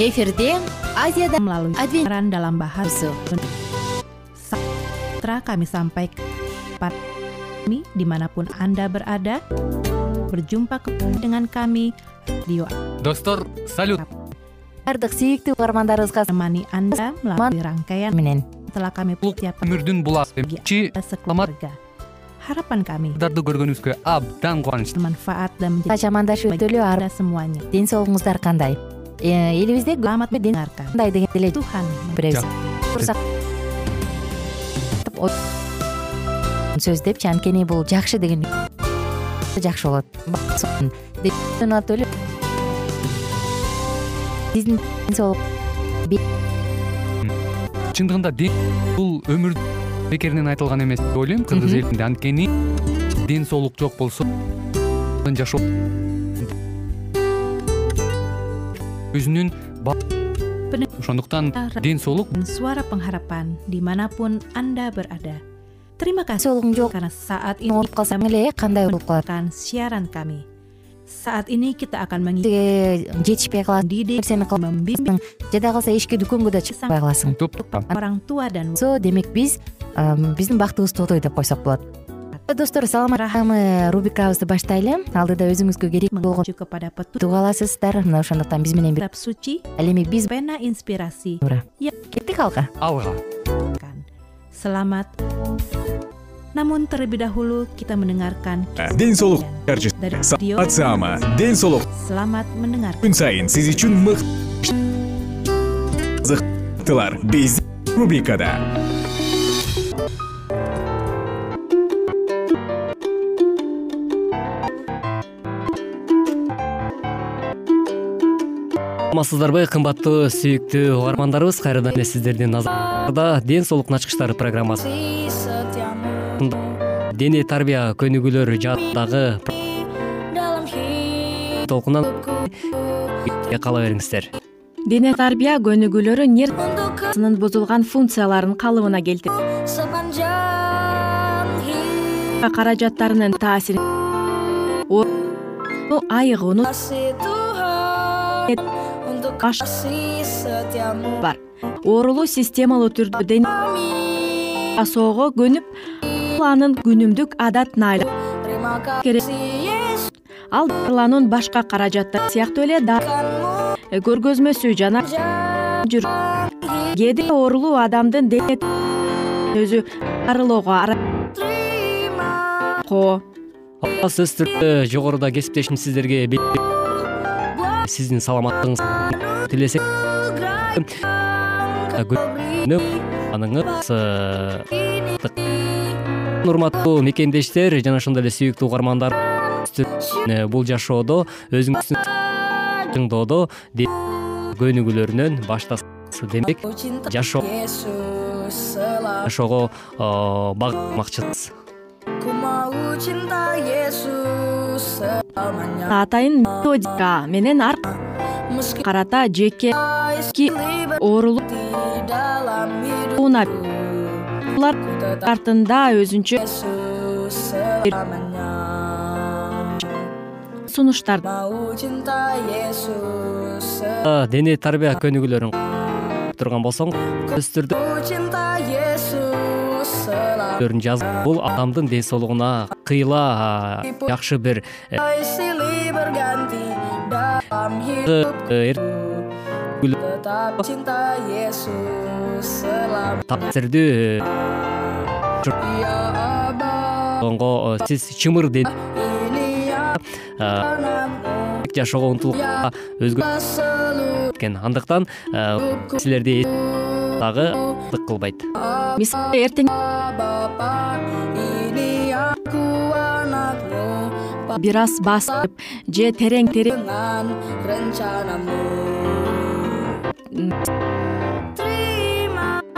эфирде азияда melalui Advent. siaran dalam bahasa Sejahtera kami sampaikan kami dimanapun anda berada berjumpa kembali dengan kami radio достор салют. Баардык сүйүктүү угармандарыбызга anda melalui rangkaian менен. setelah kami siapkan өмүрдүн буласы чи sekeluarga harapan kami. Дарды көргөнүбүзгө абдан кубанычтуу dan menjadi чамандаш өтөлү semuanya ден соолугуңуздар кандай? Э, элибизде selamat mendengarkan кандай деген деле Tuhan беребиз сөз депчи анткени бул жакшы деген жакшы болот. Өтөлү биздин ден соолук чындыгында ден бул өмүр бекеринен айтылган эмес деп ойлойм кыргыз элинде. Анткени ден соолук жок болсо жашоо өзүнүн ошондуктан ден соолук dan suara pengharapan dimanapun anda berada terima kasih соолугуң жок. Karena saat ini ооруп калсаң эле кандай болуп калат? Akan siaran kami saat ini kita akan mengikuti Тиге жетишпей калат didik нерсени membimbing жада калса эшикке дүкөнгө да чыкпай каласың топ orang tua dan со демек биз биздин бактыбыз тотой деп койсок болот достор саламатмы рубрикабызды баштайлы. Алдыда өзүңүзгө керек болгон туга аласыздар. Мына ошондуктан биз менен ал эми биз pena inspirasi кеттик алга. Алга selamat namun terlebih dahulu kita mendengarkan ден соолук dari radio саламат саама ден соолук selamat mendengarkan. Күн сайын сиз үчүн мыкты биздин рубрикада саламатсыздарбы кымбаттуу сүйүктүү угармандарыбыз. Кайрадан эле сиздердин назарда ден соолуктун ачкычтары программасы дене тарбия көнүгүүлөр жаатындагы толкунан кала бериңиздер. Дене тарбия көнүгүүлөрү нервнын бузулган функцияларын калыбына келтирип каражаттарынын таасирин айыгууну бар. Оорулуу системалуу түрдө дене асоого көнүп анын күнүмдүк адатына айланып керек. Ал дарылануун башка каражаттары сыяктуу эле көргөзмөсү жана кээде оорулуу адамдын дене өзү дарылоого сөзсүз түрдө жогоруда кесиптешим сиздерге сиздин саламаттыгыңыз тилесек. Аныңыз урматтуу мекендештер жана ошондой эле сүйүктүү угармандар бул жашоодо өзүңүздүн тыңдоодо көнүгүүлөрүнөн баштасыз демек жашоо жашоого багытталмакчысыз атайын методика менен ар карата жеке оорулуу артында өзүнчө сунуштар. Дене тарбия көнүгүүлөрүн турган болсоң сөзсүз түрдө жазып бул адамдын ден соолугуна кыйла жакшы бир таасирдүүонго сиз чымыр жашоого умтулууга өзгө экен андыктан силерди дагы кылбайт. Мисалы эртең бир аз басып же терең терең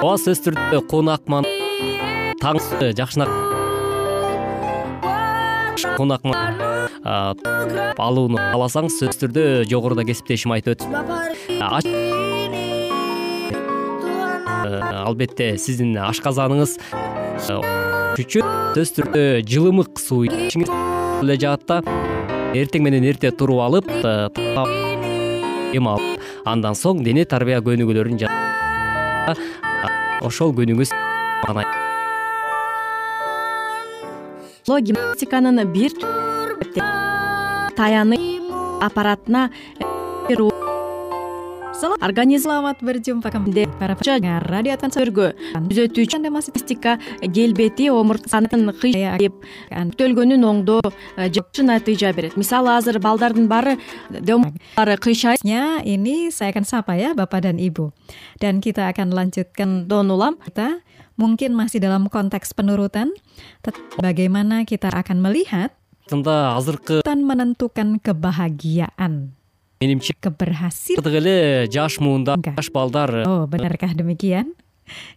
ооба сөзсүз түрдө кунакман таң жакшынак кунакман алууну кааласаң сөзсүз түрдө жогоруда кесиптешим айтып өттү албетте сиздин ашказаныңыз үчүн сөзсүз түрдө жылымык суу ичишиңиз эле жаат да эртең менен эрте туруп алып эм алып андан соң дене тарбия көнүгүүлөрүн ошол күнүңүз гимнастиканын бир таяны аппаратына организм саламат бир жумпа радио өргө түзөтүүчү гимнастика келбети омуртканын кыйып бүтөлгөнүн оңдоо жакшы натыйжа берет. Мисалы азыр балдардын баары кыйшайт ini saya akan sapa ya bapak dan ibu dan kita akan lanjutkan don улам. Kita mungkin masih dalam konteks penurutan bagaimana kita akan melihat ында азыркы menentukan kebahagiaan менимче keberhasilan эле жаш муунда жаш балдар oh benarkah demikian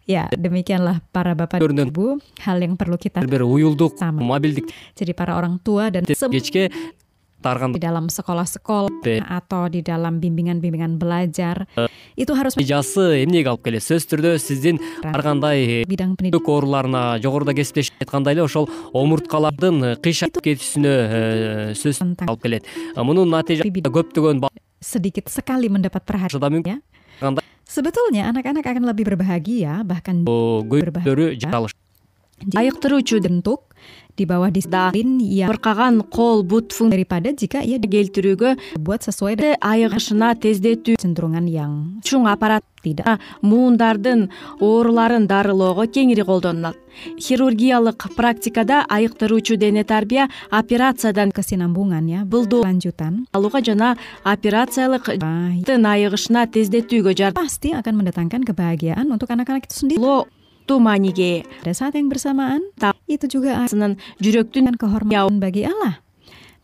ya demikianlah para bapak dan ibu hal yang perlu kita бир уюлдук Sama. мобилдик. Jadi para orang tua dan semua тарганда di dalam sekolah-sekolah atau di dalam bimbingan-bimbingan belajar. Itu harus жасы эмнеге алып келет сөзсүз түрдө сиздин ар кандай bidang pendidikan ооруларына жогоруда кесиптешип айткандай эле ошол омурткалардын кыйшайып кетүүсүнө сөз алып келет. Мунун натыйжасында көптөгөн sedikit sekali mendapat perhatian sebetulnya anak-anak akan lebih berbahagia bahkan көйгөйлөрү жаралыш айыктыруучу bentuk di bawah disiplin yang ыркаган кол бут функция daripada jika ia келтирүүгө айыгышына тездетүү kecenderungan yang чуң аппарат tidak муундардын ооруларын дарылоого кеңири колдонулат. Хирургиялык практикада айыктыруучу дене тарбия операциядан алууга жана операциялык айыгышына тездетүүгө жардам bersamaan itu juga сынын жүрөктүн akan kehormatan bagi Allah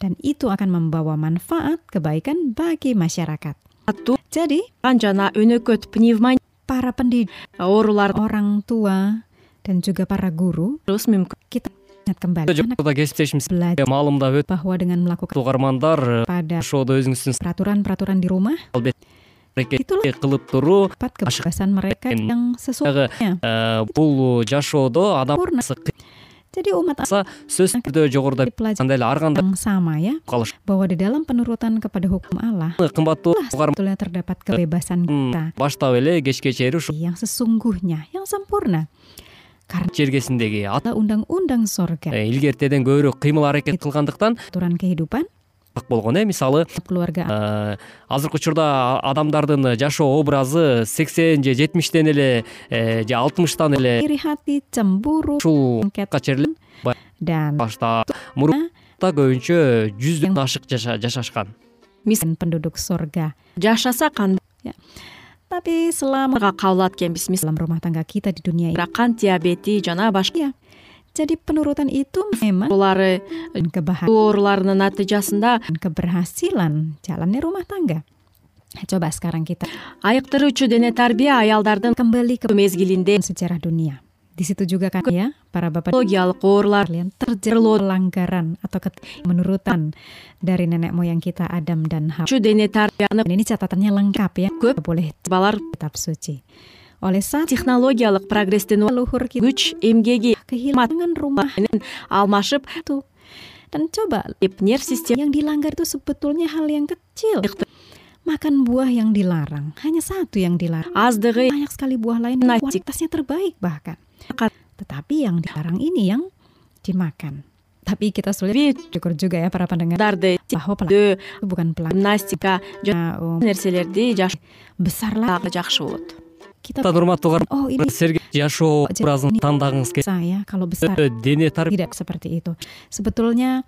dan itu akan membawa manfaat kebaikan bagi masyarakat аттуу jadi жана өнөкөт пневмония para pendidik оорулар orang tua dan juga para guru мүмкүн kita ingat kembali anak жогоруда кесиптешимиз belajar маалымдап bahwa dengan melakukan угармандар pada ошодо өзүңүздүн peraturan-peraturan di rumah аракет Itulah. Кылып туруу э, бул жашоодо адам сөзсүз түрдө жогоруда dipelajari андай эле ар кандай калыш. Bahwa di dalam penurutan kepada hukum Allah кымбаттуу угарман sebetulnya terdapat kebebasan kita баштап эле кечке чейин ушул yang sesungguhnya yang sempurna чергесиндеги ат adalah undang-undang sorga э, илгертеден көбүрөөк кыймыл аракет кылгандыктан aturan kehidupan так болгон э мисалы э, азыркы учурда адамдардын жашоо образы сексен же жетимиштен эле э, же алтымыштан эле ушул баштап мурунта көбүнчө жүздөн ашык жаша- жашашкан. Miskin penduduk sorga жашаса кандай tapi selama кабыл экенбиз мисалы dalam rumah tangga kita di dunia ini кант диабети жана башка jadi penurutan itu memang оорулары kebahagiaan ооруларынын натыйжасында keberhasilan jalannya rumah tangga coba sekarang kita айыктыруучу дене тарбия аялдардын kembali ke мезгилинде sejarah dunia di situ juga kan ya para bapak биологиялык оорулар kalian terjadi pelanggaran atau ket- menurutan dari nenek moyang kita Adam dan Hawa. дене тарбияны Dan ini catatannya lengkap ya, Көп. boleh балар kitab suci. Технологиялык прогресстин күч эмгеги менен алмашып itu dan coba нерв система yang dilanggar itu sebetulnya hal yang kecil. Makan buah yang dilarang, hanya satu yang dilarang. аздыгы Banyak sekali buah lain yang kualitasnya terbaik bahkan. Tetapi yang dilarang ini yang dimakan. Tapi kita sulit syukur juga ya para pendengar дарды bahwa pelanggaran дөө itu bukan pelanggaran гимнастика жана kita урматтуу oh ini силерге жашоо образын тандагыңыз kalau besar дене тарбия tidak seperti itu sebetulnya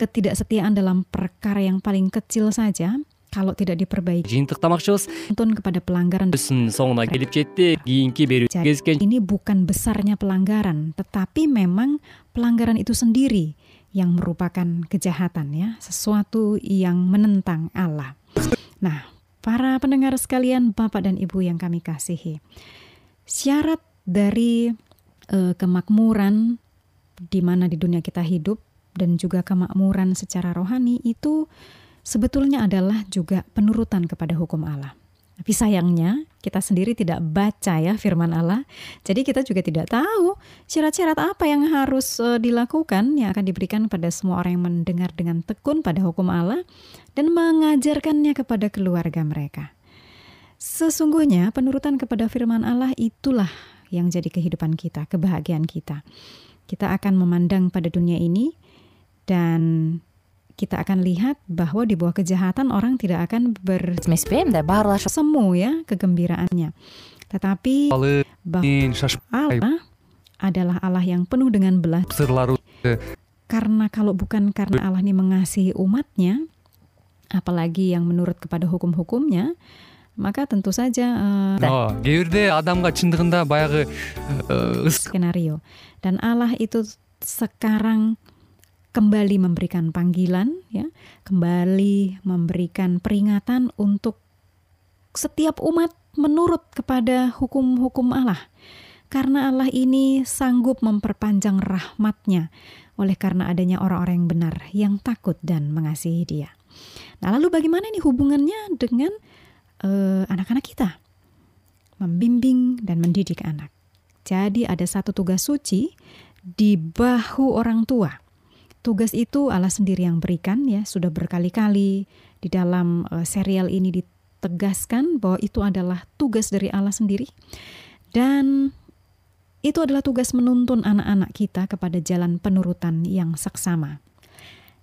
ketidaksetiaan dalam perkara yang paling kecil saja kalau tidak diperbaiki жыйынтыктамакчыбыз. Tuntun kepada pelanggaran өзүнүн соңуна келип жетти. Кийинки берүү кезген ini bukan besarnya pelanggaran tetapi memang pelanggaran itu sendiri yang merupakan kejahatan ya sesuatu yang menentang Allah nah para pendengar sekalian Bapak dan Ibu yang kami kasihi syarat dari eh, kemakmuran di mana di dunia kita hidup dan juga kemakmuran secara rohani itu sebetulnya adalah juga penurutan kepada hukum Allah. Tapi sayangnya kita sendiri tidak baca ya firman Allah. Jadi kita juga tidak tahu syarat-syarat apa yang harus uh, dilakukan yang akan diberikan pada semua orang yang mendengar dengan tekun pada hukum Allah dan mengajarkannya kepada keluarga mereka. Sesungguhnya penurutan kepada firman Allah itulah yang jadi kehidupan kita, kebahagiaan kita. Kita akan memandang pada dunia ini dan kita akan lihat bahwa di bawah kejahatan orang tidak akan ber semu ya kegembiraannya. Tetapi Allah adalah Allah yang penuh dengan belas. Karena kalau bukan karena Allah ini mengasihi umatnya, apalagi yang menurut kepada hukum-hukumnya, maka tentu saja uh, кээ бирде адамга чындыгында баягы skenario dan Allah itu sekarang kembali memberikan panggilan ya, kembali memberikan peringatan untuk setiap umat menurut kepada hukum-hukum Allah. Karena Allah ini sanggup memperpanjang rahmatnya oleh karena adanya orang-orang yang benar yang takut dan mengasihi dia. Nah lalu bagaimana ini hubungannya dengan uh, anak-anak kita? Membimbing dan mendidik anak. Jadi ada satu tugas suci di bahu orang tua Tugas itu Allah sendiri yang berikan ya, sudah berkali-kali di dalam uh, serial ini ditegaskan bahwa itu adalah tugas dari Allah sendiri. Dan itu adalah tugas menuntun anak-anak kita kepada jalan penurutan yang seksama.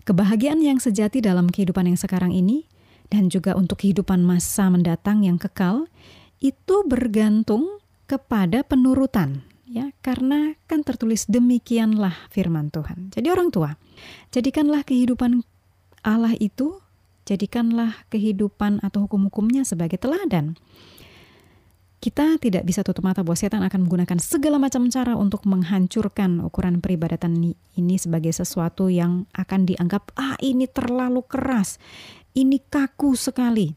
Kebahagiaan yang sejati dalam kehidupan yang sekarang ini dan juga untuk kehidupan masa mendatang yang kekal itu bergantung kepada penurutan ya karena kan tertulis demikianlah firman Tuhan. Jadi orang tua, jadikanlah kehidupan Allah itu jadikanlah kehidupan atau hukum-hukumnya sebagai teladan. Kita tidak bisa tutup mata bahwa setan akan menggunakan segala macam cara untuk menghancurkan ukuran peribadatan ini sebagai sesuatu yang akan dianggap ah ini terlalu keras, ini kaku sekali.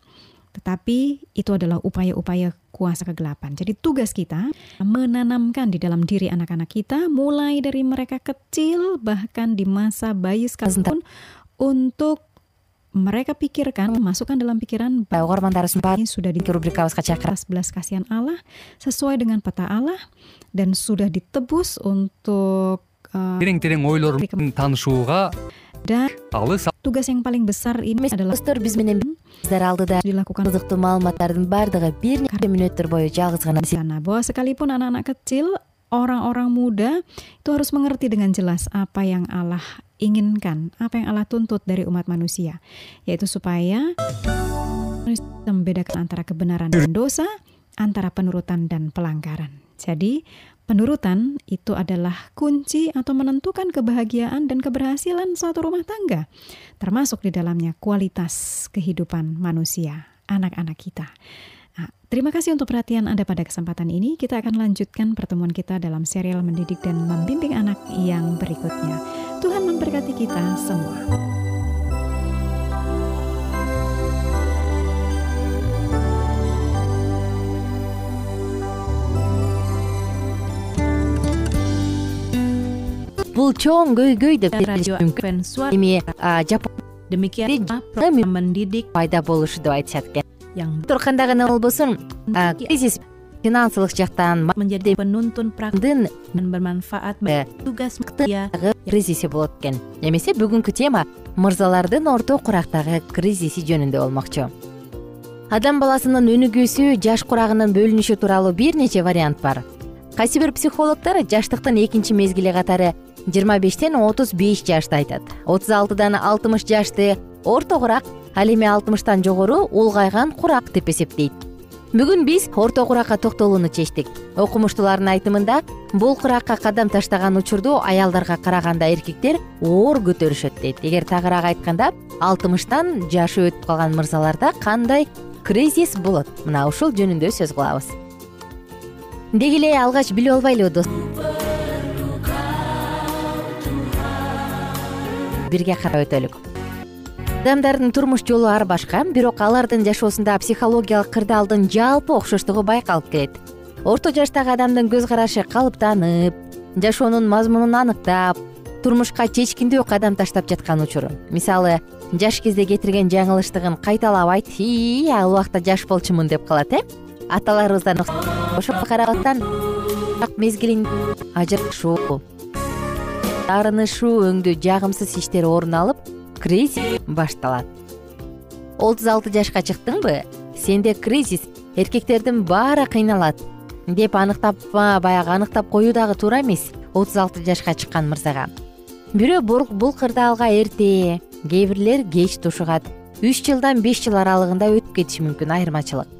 Tetapi itu adalah upaya-upaya kuasa kegelapan. Jadi tugas kita menanamkan di dalam diri anak-anak kita mulai dari mereka kecil bahkan di masa bayi sekalipun untuk mereka pikirkan, masukkan dalam pikiran bahwa ini sudah di rubrik kawas kaca keras belas kasihan Allah sesuai dengan peta Allah dan sudah ditebus untuk uh, dan tugas yang paling besar ini adalah биз менен сиздер алдыда dilakukan кызыктуу маалыматтардын баардыгы бир нече мүнөттөр бою жалгыз гана bahwa sekalipun anak-anak kecil orang-orang muda itu harus mengerti dengan jelas apa yang Allah inginkan, apa yang Allah tuntut dari umat manusia, yaitu supaya membedakan antara kebenaran dan dosa, antara penurutan dan pelanggaran. Jadi, Penurutan itu adalah kunci atau menentukan kebahagiaan dan keberhasilan suatu rumah tangga, termasuk di dalamnya kualitas kehidupan manusia, anak-anak kita. Nah, terima kasih untuk perhatian Anda pada kesempatan ini. Kita akan lanjutkan pertemuan kita dalam serial mendidik dan membimbing anak yang berikutnya. Tuhan memberkati kita semua. Бул чоң көйгөй деп мүмкүн. Эми жапон пайда болушу деп айтышат экен. Кандай гана болбосун кризис финансылык жактан tugas кризиси болот экен. Эмесе бүгүнкү тема мырзалардын орто курактагы кризиси жөнүндө болмокчу. Адам баласынын өнүгүүсү жаш курагынын бөлүнүшү тууралуу бир нече вариант бар. Кайсы бир психологдор жаштыктын экинчи мезгили катары жыйырма бештен отуз беш жашты айтат. отуз алтыдан алтымыш жашты орто курак ал эми алтымыштан жогору улгайган курак деп эсептейт. Бүгүн биз орто куракка токтолууну чечтик. Окумуштуулардын айтымында бул куракка кадам таштаган учурду аялдарга караганда эркектер оор көтөрүшөт дейт. Эгер тагыраак айтканда алтымыштан жашы өтүп калган мырзаларда кандай кризис болот? Мына ушул жөнүндө сөз кылабыз. Деги эле алгач билип албайлыбы дос бирге карап өтөлүк. Адамдардын турмуш жолу ар башка бирок алардын жашоосунда психологиялык кырдаалдын жалпы окшоштугу байкалып келет. Орто жаштагы адамдын көз карашы калыптанып жашоонун мазмунун аныктап турмушка чечкиндүү кадам таштап жаткан учур мисалы жаш кезде кетирген жаңылыштыгын кайталабайт ии ал убакта жаш болчумун деп калат э? Аталарыбыздан ошого карабастан мезгилин ажырашуу арынышуу өңдүү жагымсыз иштер орун алып кризис башталат. Отуз алты жашка чыктыңбы? Сенде кризис эркектердин баары кыйналат. Деп аныктап баягы аныктап коюу дагы туура эмес отуз алты жашка чыккан мырзага. Бирөө бул кырдаалга эрте кээ бирлер кеч тушугат. Үч жылдан беш жыл аралыгында өтүп кетиши мүмкүн айырмачылык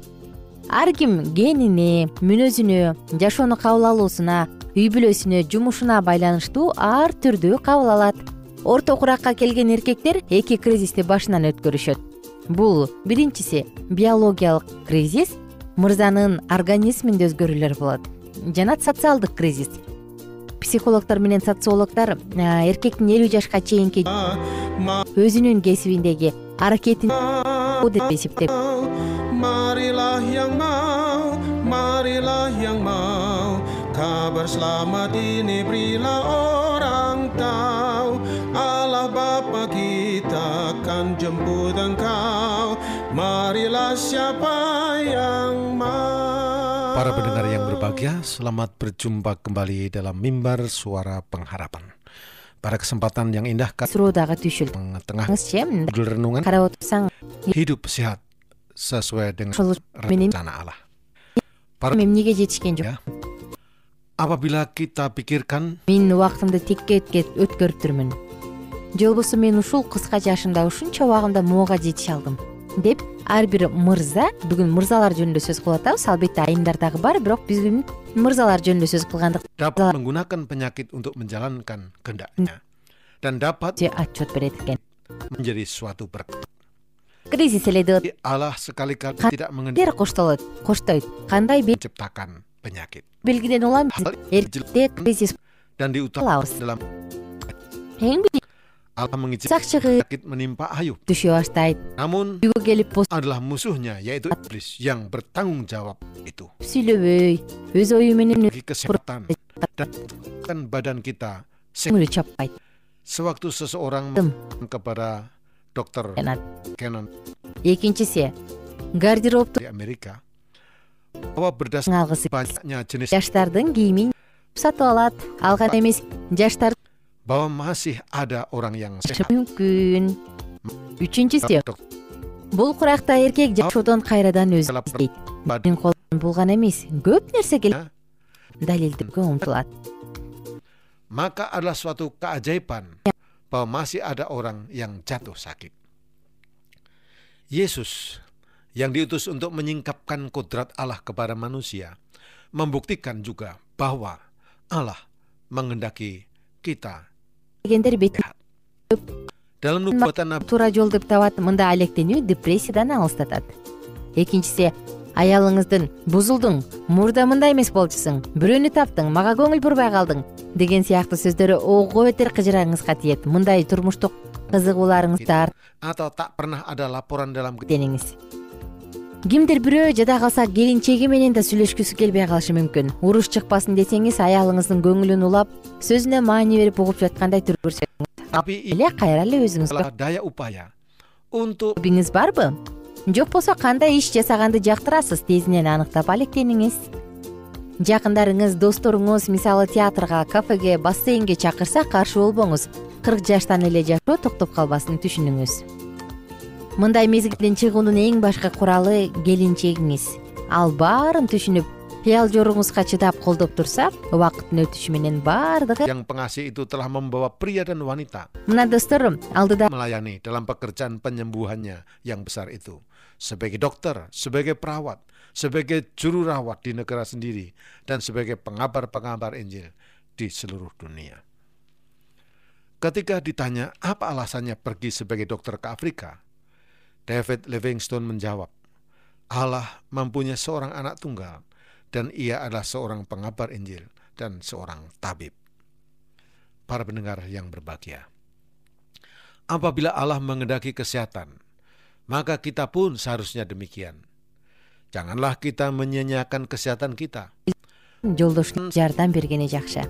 ар ким генине мүнөзүнө жашоону кабыл алуусуна үй бүлөсүнө жумушуна байланыштуу ар түрдүү кабыл алат. Орто куракка келген эркектер эки кризисти башынан өткөрүшөт. Бул биринчиси биологиялык кризис мырзанын организминде өзгөрүүлөр болот жана социалдык кризис. Психологдор менен социологдор эркектин элүү жашка чейинки өзүнүн кесибиндеги аракетин деп эсептеп kabar selamat ini berilah orang tahu Allah Bapa kita akan jemput engkau. Marilah siapa yang mau. Para pendengar yang berbahagia, selamat berjumpa kembali dalam mimbar suara pengharapan. Pada kesempatan yang indah, түшүл tengah renungan. Карап hidup sehat sesuai dengan менен rencana Allah. Para эмнеге жетишкен жок. Apabila kita pikirkan мен убактымды текке өткөрүптүрмүн же болбосо мен ушул кыска жашымда ушунча убагымда могуга жетише алдым. Деп ар бир мырза бүгүн мырзалар жөнүндө сөз кылып атабыз. Албетте айымдар дагы бар бирок биз бүгүн мырзалар жөнүндө сөз кылгандыктан dapat menggunakan penyakit untuk menjalankan kehendaknya dan dapat отчет берет экен. Menjadi suatu berkat. кризис эле деп Jadi Allah sekali-kali tidak бер коштолот коштойт. Кандай белгиден улам эркекте кризис dan diutamakan Алабыз. dalam эң сакчыгы penyakit menimpa Ayub. түшө баштайт Namun үйгө келип adalah musuhnya yaitu iblis yang bertanggung jawab itu. сүйлөбөй өз ою менен kesehatan badan kita sehat. көңүлү чаппайт Sewaktu seseorang Tem. kepada dokter Kenat. Kenan экинчиси гардеробду Жаштардын кийимин сатып алат. Ал гана эмес жаштар bahwa masih ada orang yang sehat. мүмкүн үчүнчүсү бул куракта эркек жашоодон кайрадан өзүн издейт колумдан бул гана эмес. Көп нерсе келип Ya. далилдөөгө умтулат. Maka adalah suatu keajaiban bahwa masih ada orang yang jatuh sakit. Yesus yang diutus untuk menyingkapkan kodrat Allah kepada manusia membuktikan juga bahwa Allah menghendaki kita. Dalam nubuatan туура жол деп табат мындай алектенүү депрессиядан алыстатат экинчиси аялыңыздын бузулдуң мурда мындай эмес болчусуң бирөөнү таптың мага көңүл бурбай калдың деген сыяктуу сөздөрү ого бетер кыжыраңызга тиет мындай турмуштук кызыгууларыңызды atau tak pernah ada laporan dalam дениңиз кимдир бирөө жада калса келинчеги менен да сүйлөшкүсү келбей калышы мүмкүн. Уруш чыкпасын десеңиз аялыңыздын көңүлүн улап сөзүнө маани берип угуп жаткандай түр көрсөтүңүз эле кайра эле өзүңүз adalah daya upaya untuk биңиз барбы? Жок болсо кандай иш жасаганды жактырасыз тезинен аныктап алектениңиз жакындарыңыз досторуңуз мисалы театрга кафеге бассейнге чакырса каршы болбоңуз. Кырк жаштан эле жашоо токтоп калбасын түшүнүңүз мындай мезгилден чыгуунун эң башкы куралы келинчегиңиз. Ал баарын түшүнүп кыял жоруңузга чыдап колдоп турса убакыттын өтүшү менен баардыгы yang pengasih itu telah membawa pria dan wanita мына достор алдыда melayani dalam pekerjaan penyembuhannya yang besar itu. Sebagai dokter, sebagai perawat, sebagai juru rawat di negara sendiri, dan sebagai pengabar-pengabar Injil di seluruh dunia. Ketika ditanya apa alasannya pergi sebagai dokter ke Afrika, David Livingstone menjawab, Allah mempunyai seorang anak tunggal dan ia adalah seorang pengabar Injil dan seorang tabib. Para pendengar yang berbahagia. Apabila Allah mengendaki kesehatan, maka kita pun seharusnya demikian. Janganlah kita menyanyiakan kesehatan kita. жолдош жардам бергени жакшы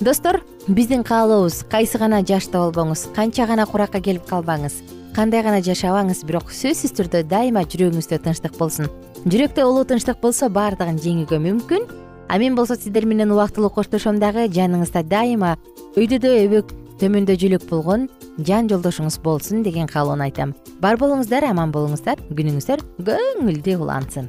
достор биздин каалообуз кайсы гана жашта болбоңуз канча гана куракка келип калбаңыз кандай гана жашабаңыз бирок сөзсүз түрдө дайыма жүрөгүңүздө тынчтык болсун. Жүрөктө улуу тынчтык болсо баардыгын жеңүүгө мүмкүн а мен болсо сиздер менен убактылуу коштошом дагы жаныңызда дайыма өйдөдө өбөк төмөндө жөлөк болгон жан жолдошуңуз болсун деген каалоону айтам. Бар болуңуздар аман болуңуздар күнүңүздөр көңүлдүү улансын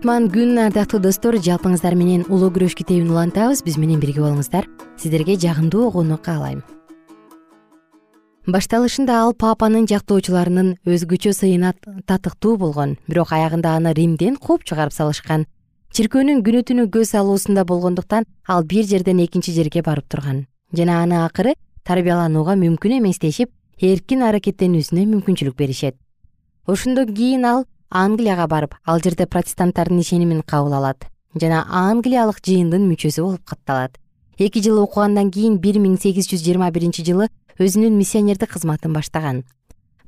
кутман күн ардактуу достор жалпыңыздар менен улуу күрөш китебин улантабыз. Биз менен бирге болуңуздар. Сиздерге жагымдуу угууну каалайм. Башталышында ал папанын жактоочуларынын өзгөчө сыйына татыктуу болгон бирок аягында аны римден кууп чыгарып салышкан чиркөөнүн күнү түнү көз алуусунда болгондуктан ал бир жерден экинчи жерге барып турган. Жана аны акыры тарбияланууга мүмкүн эмес дешип эркин аракеттенүүсүнө мүмкүнчүлүк беришет. Ошондон кийин ал англияга барып ал жерде протестанттардын ишенимин кабыл алат жана англиялык жыйындын мүчөсү болуп катталат. Эки жыл окугандан кийин бир миң сегиз жүз жыйырма биринчи жылы өзүнүн миссионердик кызматын баштаган.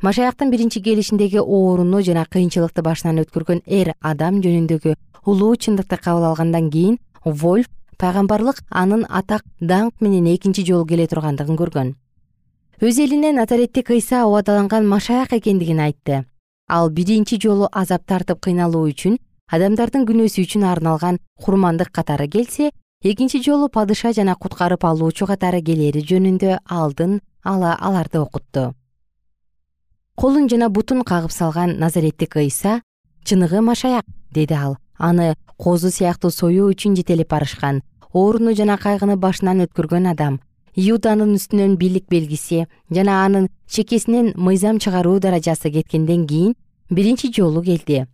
Машаяктын биринчи келишиндеги ооруну жана кыйынчылыкты башынан өткөргөн эр адам жөнүндөгү улуу чындыкты кабыл алгандан кийин вольф пайгамбарлык анын атак даңк менен экинчи жолу келе тургандыгын көргөн. Өз элине назареттик ыйса убадаланган машаяк экендигин айтты ал биринчи жолу азап тартып кыйналуу үчүн адамдардын күнөөсү үчүн арналган курмандык катары келсе экинчи жолу падыша жана куткарып алуучу катары келери жөнүндө алдын ала аларды окутту колун жана бутун кагып салган назареттик ыйса чыныгы машаяк деди ал. Аны козу сыяктуу союу үчүн жетелеп барышкан ооруну жана кайгыны башынан өткөргөн адам иуданын үстүнөн бийлик белгиси жана анын чекесинен мыйзам чыгаруу даражасы кеткенден кийин биринчи жолу келди.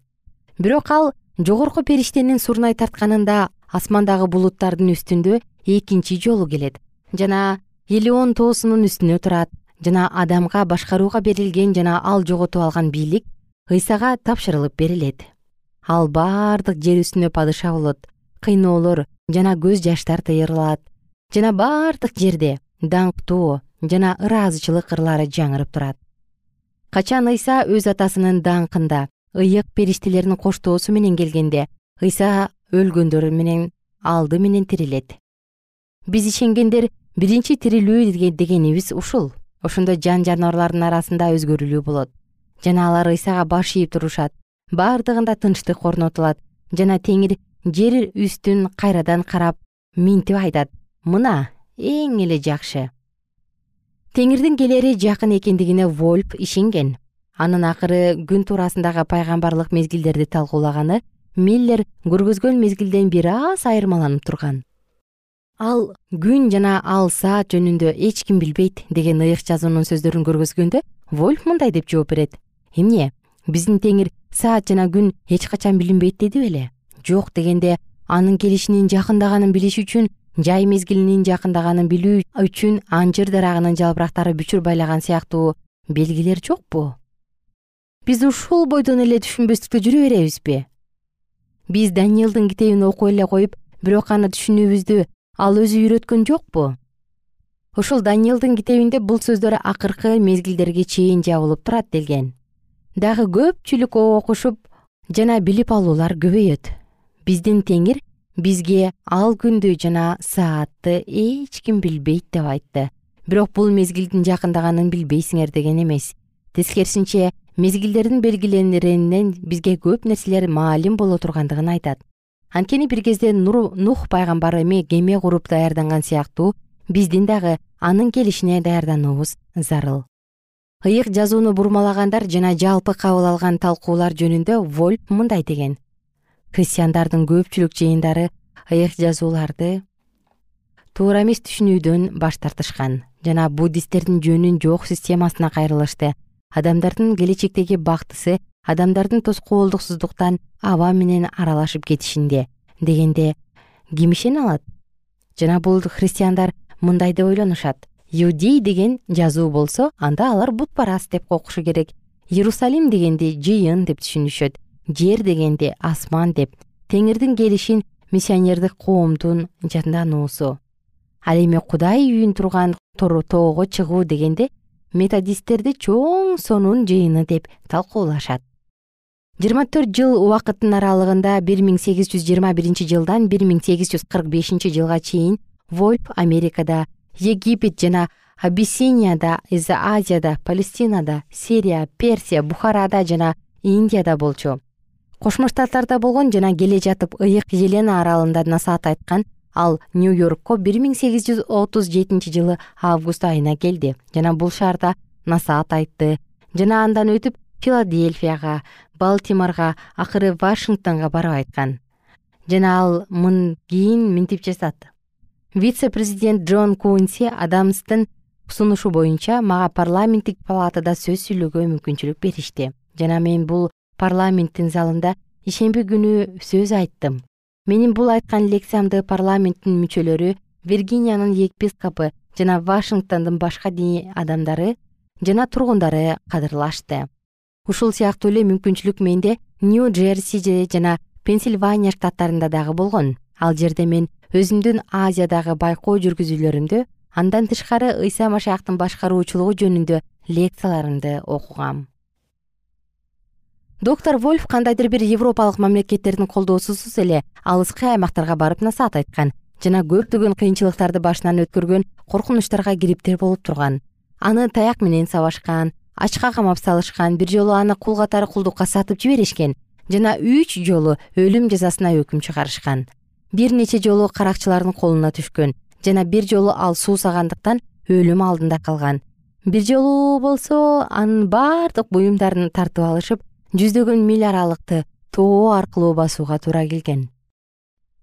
Бирок ал жогорку периштенин сурнай тартканында асмандагы булуттардын үстүндө экинчи жолу келет. Жана элеон тоосунун үстүнө турат жана адамга башкарууга берилген жана ал жоготуп алган бийлик ыйсага тапшырылып берилет. Ал баардык жер үстүнө падыша болот кыйноолор жана көз жаштар тыйрылат жана баардык жерде даңктуу жана ыраазычылык ырлары жаңырып турат. Качан ыйса өз атасынын даңкында ыйык периштелердин коштоосу менен келгенде ыйса өлгөндөр менен алды менен тирилет. Биз ишенгендер биринчи тирилүү дегенибиз ушул. Ошондо жан жаныбарлардын арасында өзгөрүүлүү болот. Жана алар ыйсага баш ийип турушат баардыгында тынчтык орнотулат жана теңир жер үстүн кайрадан карап минтип айтат мына эң эле жакшы. Теңирдин келери жакын экендигине вольф ишенген. Анын акыры күн туурасындагы пайгамбарлык мезгилдерди талкуулаганы миллер көргөзгөн мезгилден бир аз айырмаланып турган. Ал күн жана ал саат жөнүндө эч ким билбейт деген ыйык жазуунун сөздөрүн көргөзгөндө вольф мындай деп жооп берет. Эмне биздин теңир саат жана күн эч качан билинбейт? деди беле. Жок дегенде анын келишинин жакындаганын билиш үчүн жай мезгилинин жакындаганын билүү үчүн анжыр дарагынын жалбырактары бүчүр байлаган сыяктуу белгилер жокпу? Биз ушул бойдон эле түшүнбөстүктө жүрө беребизби? Биз даниэлдин китебин окуп эле коюп бирок аны түшүнүүбүздү ал өзү үйрөткөн жокпу? Ошол даниэлдин китебинде бул сөздөр акыркы мезгилдерге чейин жабылып турат делген. Дагы көпчүлүк окушуп жана билип алуулар көбөйөт. Биздин теңир бизге ал күндү жана саатты эч ким билбейт деп айтты. Бирок бул мезгилдин жакындаганын билбейсиңер деген эмес. Тескерисинче мезгилдердин белгиленеринен бизге көп нерселер маалим боло тургандыгын айтат. Анткени бир кезде нух пайгамбар эми кеме куруп даярданган сыяктуу биздин дагы анын келишине даярдануубуз зарыл. Ыйык жазууну бурмалагандар жана жалпы кабыл алган талкуулар жөнүндө вольф мындай деген христиандардын көпчүлүк жыйындары ыйык жазууларды туура эмес түшүнүүдөн баш тартышкан. Жана буддисттердин жөнүн жок системасына кайрылышты. Адамдардын келечектеги бактысы адамдардын тоскоолдуксуздуктан аба менен аралашып кетишинде дегенде ким ишене алат. Жана бул христиандар мындай деп ойлонушат. Иудей деген жазуу болсо анда алар бутпарас деп окушу керек. Иерусалим дегенди жыйын деп түшүнүшөт жер дегенди асман деп теңирдин келишин миссионердик коомдун жандануусу ал эми кудай үйүн турган тоого чыгуу дегенде методисттерди чоң сонун жыйыны деп талкуулашат. Жыйырма төрт жыл убакыттын аралыгында бир миң сегиз жүз жыйырма биринчи жылдан бир миң сегиз жүз кырк бешинчи жылга чейин вольф америкада египет жана абиссинияда азияда палестинада сирия персия бухарада жана индияда болчу кошмо штаттарда болгон жана келе жатып ыйык елена аралында насаат айткан ал нью йоркко бир миң сегиз жүз отуз жетинчи жылы август айына келди. Жана бул шаарда насаат айтты. Жана андан өтүп филадельфияга балтиморго акыры вашингтонго барып айткан. Жана ал мын кийин мынтип жазат вице президент джон куинси адамстын сунушу боюнча мага парламенттик палатада сөз сүйлөөгө мүмкүнчүлүк беришти. Жана мен бул парламенттин залында ишемби күнү сөз айттым. Менин бул айткан лекциямды парламенттин мүчөлөрү виргиниянын епископу жана вашингтондун башка диний адамдары жана тургундары кадырлашты. Ушул сыяктуу эле мүмкүнчүлүк менде нью джерси жана пенсильвания штаттарында дагы болгон. Ал жерде мен өзүмдүн азиядагы байкоо жүргүзүүлөрүмдө андан тышкары ыйса машаяктын башкаруучулугу жөнүндө лекцияларымды окугам доктор вольф кандайдыр бир европалык мамлекеттердин колдоосусуз эле. Алыскы аймактарга барып насаат айткан жана көптөгөн кыйынчылыктарды башынан өткөргөн коркунучтарга кириптир болуп турган. Аны таяк менен сабашкан ачка камап салышкан бир жолу аны кул катары кулдукка сатып жиберишкен жана үч жолу өлүм жазасына өкүм чыгарышкан. Бир нече жолу каракчылардын колуна түшкөн жана бир жолу ал суусагандыктан өлүм алдында калган. Бир жолу болсо анын баардык буюмдарын тартып алышып жүздөгөн миль аралыкты тоо аркылуу басууга туура келген.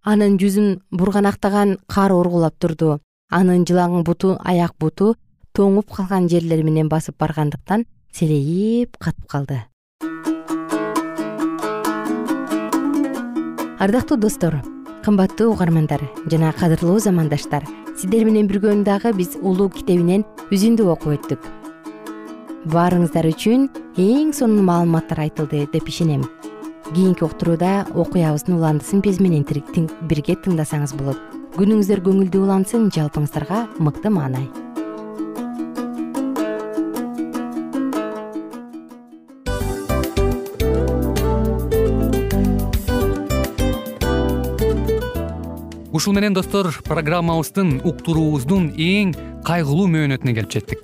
Анын жүзүн бурганактаган кар ургулап турду. Анын жылаң буту аяк буту тоңуп калган жерлери менен басып баргандыктан селейип катып калды. Ардактуу достор кымбаттуу угармандар жана кадырлуу замандаштар сиздер менен бүргөн дагы биз улуу китебинен үзүндү окуп өттүк. Баарыңыздар үчүн эң сонун маалыматтар айтылды деп ишенем. Кийинки уктурууда окуябыздын уландысын биз менен бирге тыңдасаңыз болот. Күнүңүздөр көңүлдүү улансын жалпыңыздарга мыкты маанай. Ушул менен достор программабыздын уктуруубуздун эң кайгылуу мөөнөтүнө келип жеттик